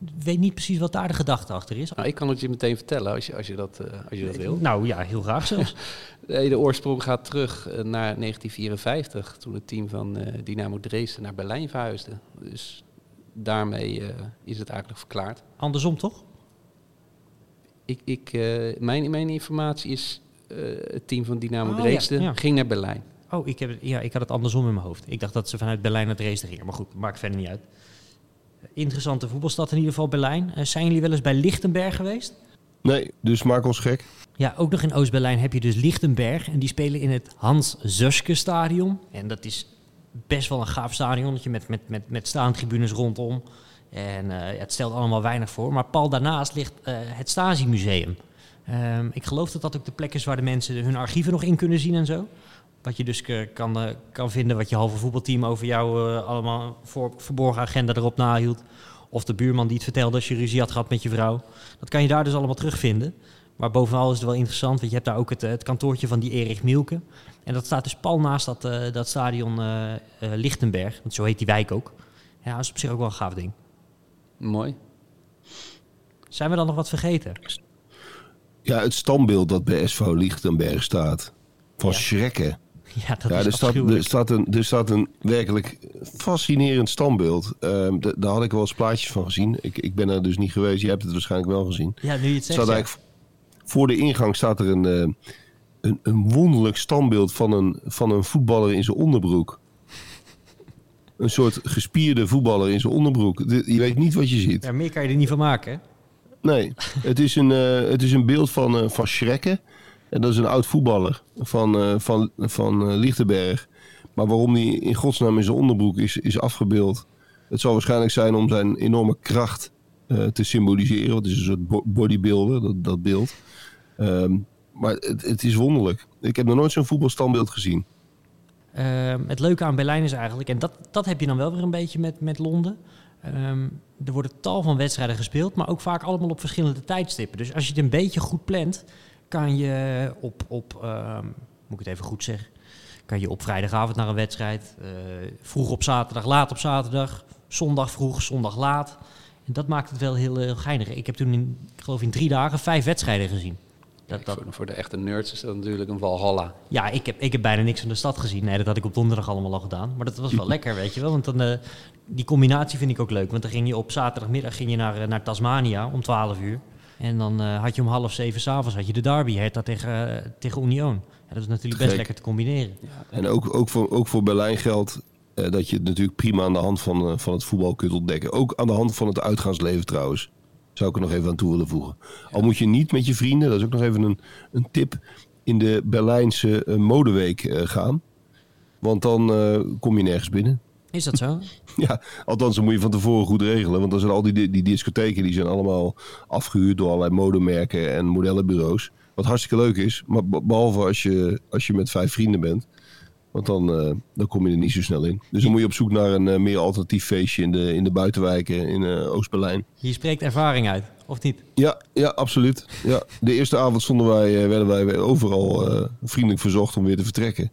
Ik weet niet precies wat daar de gedachte achter is. Nou, ik kan het je meteen vertellen als je, als je, dat, eh, als je dat wil. Nou ja, heel graag zelfs. De oorsprong gaat terug eh, naar 1954, toen het team van eh, Dynamo Dresden naar Berlijn verhuisde. Dus daarmee is het eigenlijk verklaard. Andersom toch? Ik, ik, mijn, mijn informatie is, het team van Dynamo Oh, Dresden ja. ging naar Berlijn. Oh, ik, heb, ja, ik had het andersom in mijn hoofd. Ik dacht dat ze vanuit Berlijn naar Dresden gingen. Maar goed, maakt verder niet uit. Interessante voetbalstad in ieder geval, Berlijn. Eh, zijn jullie wel eens bij Lichtenberg geweest? Nee, dus maak ons gek. Ja, ook nog in Oost-Berlijn heb je dus Lichtenberg. En die spelen in het Hans Zuske stadion. En dat is best wel een gaaf stadionnetje met, met, met, met staantribunes rondom. En eh, het stelt allemaal weinig voor. Maar pal daarnaast ligt eh, het Stasi-museum. Ehm, ik geloof dat dat ook de plek is waar de mensen hun archieven nog in kunnen zien en zo. Wat je dus kan, eh, kan vinden wat je halve voetbalteam over jou eh, allemaal voor verborgen agenda erop nahield. Of de buurman die het vertelde als je ruzie had gehad met je vrouw. Dat kan je daar dus allemaal terugvinden. Maar bovenal is het wel interessant, want je hebt daar ook het, eh, het kantoortje van die Erich Mielke. En dat staat dus pal naast dat, eh, dat stadion Lichtenberg, want zo heet die wijk ook. Ja, dat is op zich ook wel een gaaf ding. Mooi. Zijn we dan nog wat vergeten? Ja, het standbeeld dat bij SV Lichtenberg staat. Van Ja. schrekken. Ja, dat Ja, is er staat, er, staat een, er staat een werkelijk fascinerend standbeeld. Ehm, d- daar had ik wel eens plaatjes van gezien. Ik, ik ben er dus niet geweest. Je hebt het waarschijnlijk wel gezien. Ja, nu je het zegt. staat ja. voor de ingang staat er een, eh, een, een wonderlijk standbeeld van een, van een voetballer in zijn onderbroek. Een soort gespierde voetballer in zijn onderbroek. De- Je weet niet wat je ziet. Ja, meer kan je er niet van maken. hè? Nee, het is een, eh, het is een beeld van, eh, van Schrekken. En dat is een oud voetballer van, eh, van, van eh, Lichtenberg. Maar waarom hij in godsnaam in zijn onderbroek is, is afgebeeld. Het zal waarschijnlijk zijn om zijn enorme kracht eh, te symboliseren. Want het is een soort bo- bodybuilder, dat, dat beeld. Ehm, maar het, het is wonderlijk. Ik heb nog nooit zo'n voetbalstandbeeld gezien. Ehm, het leuke aan Berlijn is eigenlijk, en dat, dat heb je dan wel weer een beetje met, met Londen. Ehm, er worden tal van wedstrijden gespeeld, maar ook vaak allemaal op verschillende tijdstippen. Dus als je het een beetje goed plant, kan je op, op ehm, moet ik het even goed zeggen, kan je op vrijdagavond naar een wedstrijd, eh, vroeg op zaterdag, laat op zaterdag, zondag vroeg, zondag laat. En dat maakt het wel heel, heel geinig. Ik heb toen, in, ik geloof in drie dagen, vijf wedstrijden gezien. Dat, dat, Voor, de echte nerds is dat natuurlijk een Valhalla. ja, ik heb, ik heb bijna niks van de stad gezien. Nee, dat had ik op donderdag allemaal al gedaan. Maar dat was wel lekker, weet je wel. Want dan, eh, die combinatie vind ik ook leuk. Want dan ging je op zaterdagmiddag ging je naar, eh, naar Tasmania om 12 uur. En dan eh, had je om half zeven s'avonds had je de derby, Hertha tegen, eh, tegen Union. Ja, dat is natuurlijk best Gek. lekker te combineren. En ook, ook, voor, ook voor Berlijn geldt eh, dat je het natuurlijk prima aan de hand van, van het voetbal kunt ontdekken. Ook aan de hand van het uitgaansleven trouwens. Zou ik er nog even aan toe willen voegen. Al moet je niet met je vrienden, dat is ook nog even een, een tip, in de Berlijnse modeweek eh, gaan. Want dan eh, kom je nergens binnen. Is dat zo? Ja, althans, dan moet je van tevoren goed regelen. Want dan zijn al die, die discotheken die zijn allemaal afgehuurd door allerlei modemerken en modellenbureaus. Wat hartstikke leuk is, maar be- behalve als je, als je met vijf vrienden bent. Want dan, eh, dan kom je er niet zo snel in. Dus dan moet je op zoek naar een eh, meer alternatief feestje in de, in de buitenwijken in eh, Oost-Berlijn. Je spreekt ervaring uit, of niet? Ja, ja, absoluut. Ja, de eerste avond stonden wij, werden wij overal vriendelijk verzocht om weer te vertrekken.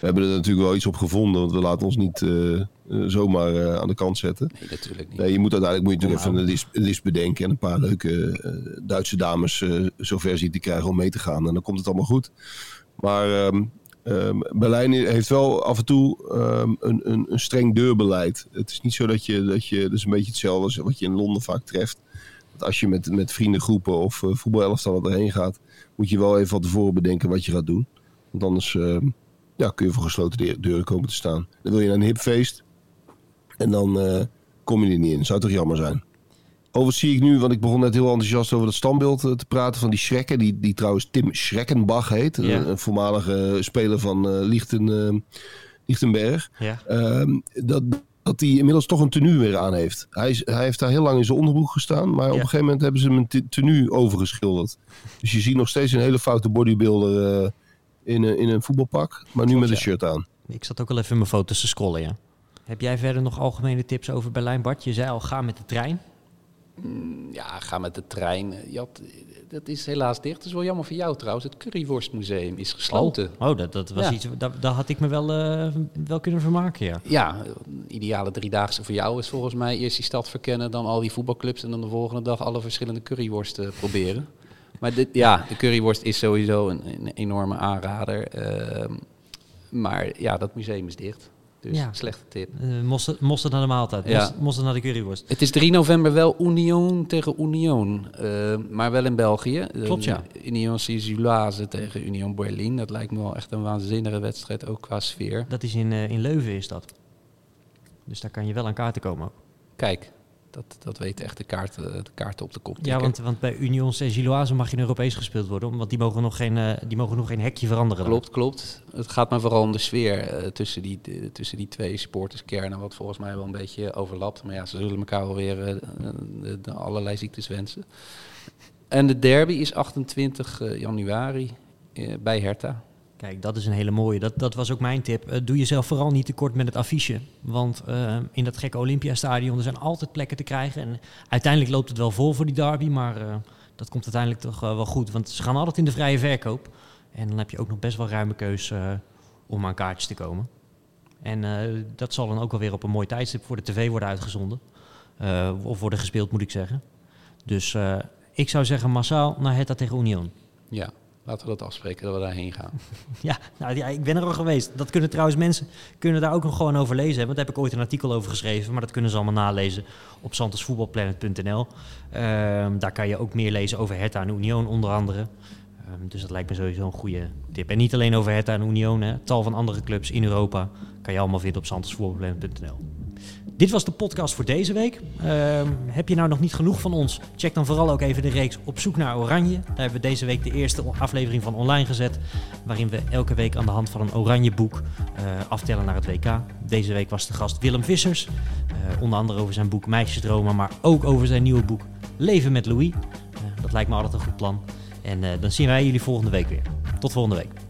We hebben er natuurlijk wel iets op gevonden, want we laten ons niet eh, zomaar eh, aan de kant zetten. Nee, natuurlijk niet. Nee, je moet uiteindelijk moet je natuurlijk even een list, bedenken en een paar leuke Duitse dames zover zien te krijgen om mee te gaan. En dan komt het allemaal goed. Maar ehm, Berlijn heeft wel af en toe ehm, een, een, een streng deurbeleid. Het is niet zo dat je, dat je, dat is een beetje hetzelfde als wat je in Londen vaak treft. Dat als je met, met vriendengroepen of uh, voetbalelftallen erheen gaat, moet je wel even van tevoren bedenken wat je gaat doen. Want anders ja, kun je voor gesloten de- deuren komen te staan. Dan wil je naar een hipfeest en dan eh, kom je er niet in. Zou toch jammer zijn. Overigens zie ik nu, want ik begon net heel enthousiast over dat standbeeld eh, te praten van die Schrekken. Die, die trouwens Tim Schreckenbach heet. Ja. Een, een voormalige speler van eh, Lichten, eh, Lichtenberg. Ja. Ehm, dat, dat hij inmiddels toch een tenue weer aan heeft. Hij, is, hij heeft daar heel lang in zijn onderbroek gestaan. Maar op een gegeven moment hebben ze hem een te- tenue overgeschilderd. Dus je ziet nog steeds een hele foute bodybuilder eh, in, een, in een voetbalpak. Maar nu Klopt, met een ja. shirt aan. Ik zat ook al even in mijn foto's te scrollen, ja. Heb jij verder nog algemene tips over Berlijn, Bart? Je zei al, ga met de trein. Ja, ga met de trein. Had, dat is helaas dicht. Dat is wel jammer voor jou trouwens. Het Curryworstmuseum is gesloten. Oh, dat, dat was Ja. iets, daar, daar had ik me wel, eh, wel kunnen vermaken, ja. Ja, een ideale driedaagse voor jou is volgens mij eerst die stad verkennen, dan al die voetbalclubs en dan de volgende dag alle verschillende curryworsten proberen. Maar dit, ja, de curryworst is sowieso een, een enorme aanrader. Ehm, maar ja, dat museum is dicht. Dus Ja. slechte tip. Uh, mosterd, mosterd naar de maaltijd, Ja. mosterd naar de curryworst. Het is 3 november wel Union tegen Union, eh, maar wel in België. Klopt, ja. Union Saint-Gilloise tegen Union Berlin. Dat lijkt me wel echt een waanzinnige wedstrijd, ook qua sfeer. Dat is in, eh, in Leuven, is dat. Dus daar kan je wel aan kaarten komen ook. Kijk, dat, dat weten echt de kaarten, de kaarten op de kop. Ja, want, want bij Union Saint-Gilloise mag je in Europees gespeeld worden, want die mogen nog geen, eh, die mogen nog geen hekje veranderen. dan. Klopt, klopt. Het gaat maar vooral om de sfeer eh, tussen, die, de- tussen die twee supporterskernen, wat volgens mij wel een beetje overlapt. Maar ja, ze zullen elkaar wel weer eh, de, allerlei ziektes wensen. En de derby is 28 eh, januari eh, bij Hertha. Kijk, dat is een hele mooie. Dat, dat was ook mijn tip. Eh, doe jezelf vooral niet tekort met het affiche. Want eh, in dat gekke Olympiastadion, er zijn altijd plekken te krijgen. En uiteindelijk loopt het wel vol voor die derby, maar eh, dat komt uiteindelijk toch wel goed. Want ze gaan altijd in de vrije verkoop. En dan heb je ook nog best wel ruime keus om aan kaartjes te komen. En dat zal dan ook wel weer op een mooi tijdstip voor de tv worden uitgezonden. Of worden gespeeld, moet ik zeggen. Dus ik zou zeggen massaal naar Hertha tegen Union. Ja, laten we dat afspreken dat we daarheen gaan. Ja, nou, ik ben er al geweest. Dat kunnen trouwens mensen kunnen daar ook nog gewoon over lezen. Want daar heb ik ooit een artikel over geschreven. Maar dat kunnen ze allemaal nalezen op santosvoetbalplanet.nl. Ehm, daar kan je ook meer lezen over Hertha en Union onder andere. Ehm, dus dat lijkt me sowieso een goede tip. En niet alleen over Hertha en Union. Hè? Tal van andere clubs in Europa kan je allemaal vinden op santosvoetbalplanet.nl. Dit was de podcast voor deze week. Ehm, heb je nou nog niet genoeg van ons? Check dan vooral ook even de reeks Op zoek naar Oranje. Daar hebben we deze week de eerste aflevering van online gezet. Waarin we elke week aan de hand van een oranje boek eh, aftellen naar het WK. Deze week was de gast Willem Vissers. Eh, onder andere over zijn boek Meisjesdromen, maar ook over zijn nieuwe boek Leven met Louis. Eh, dat lijkt me altijd een goed plan. En dan zien wij jullie volgende week weer. Tot volgende week.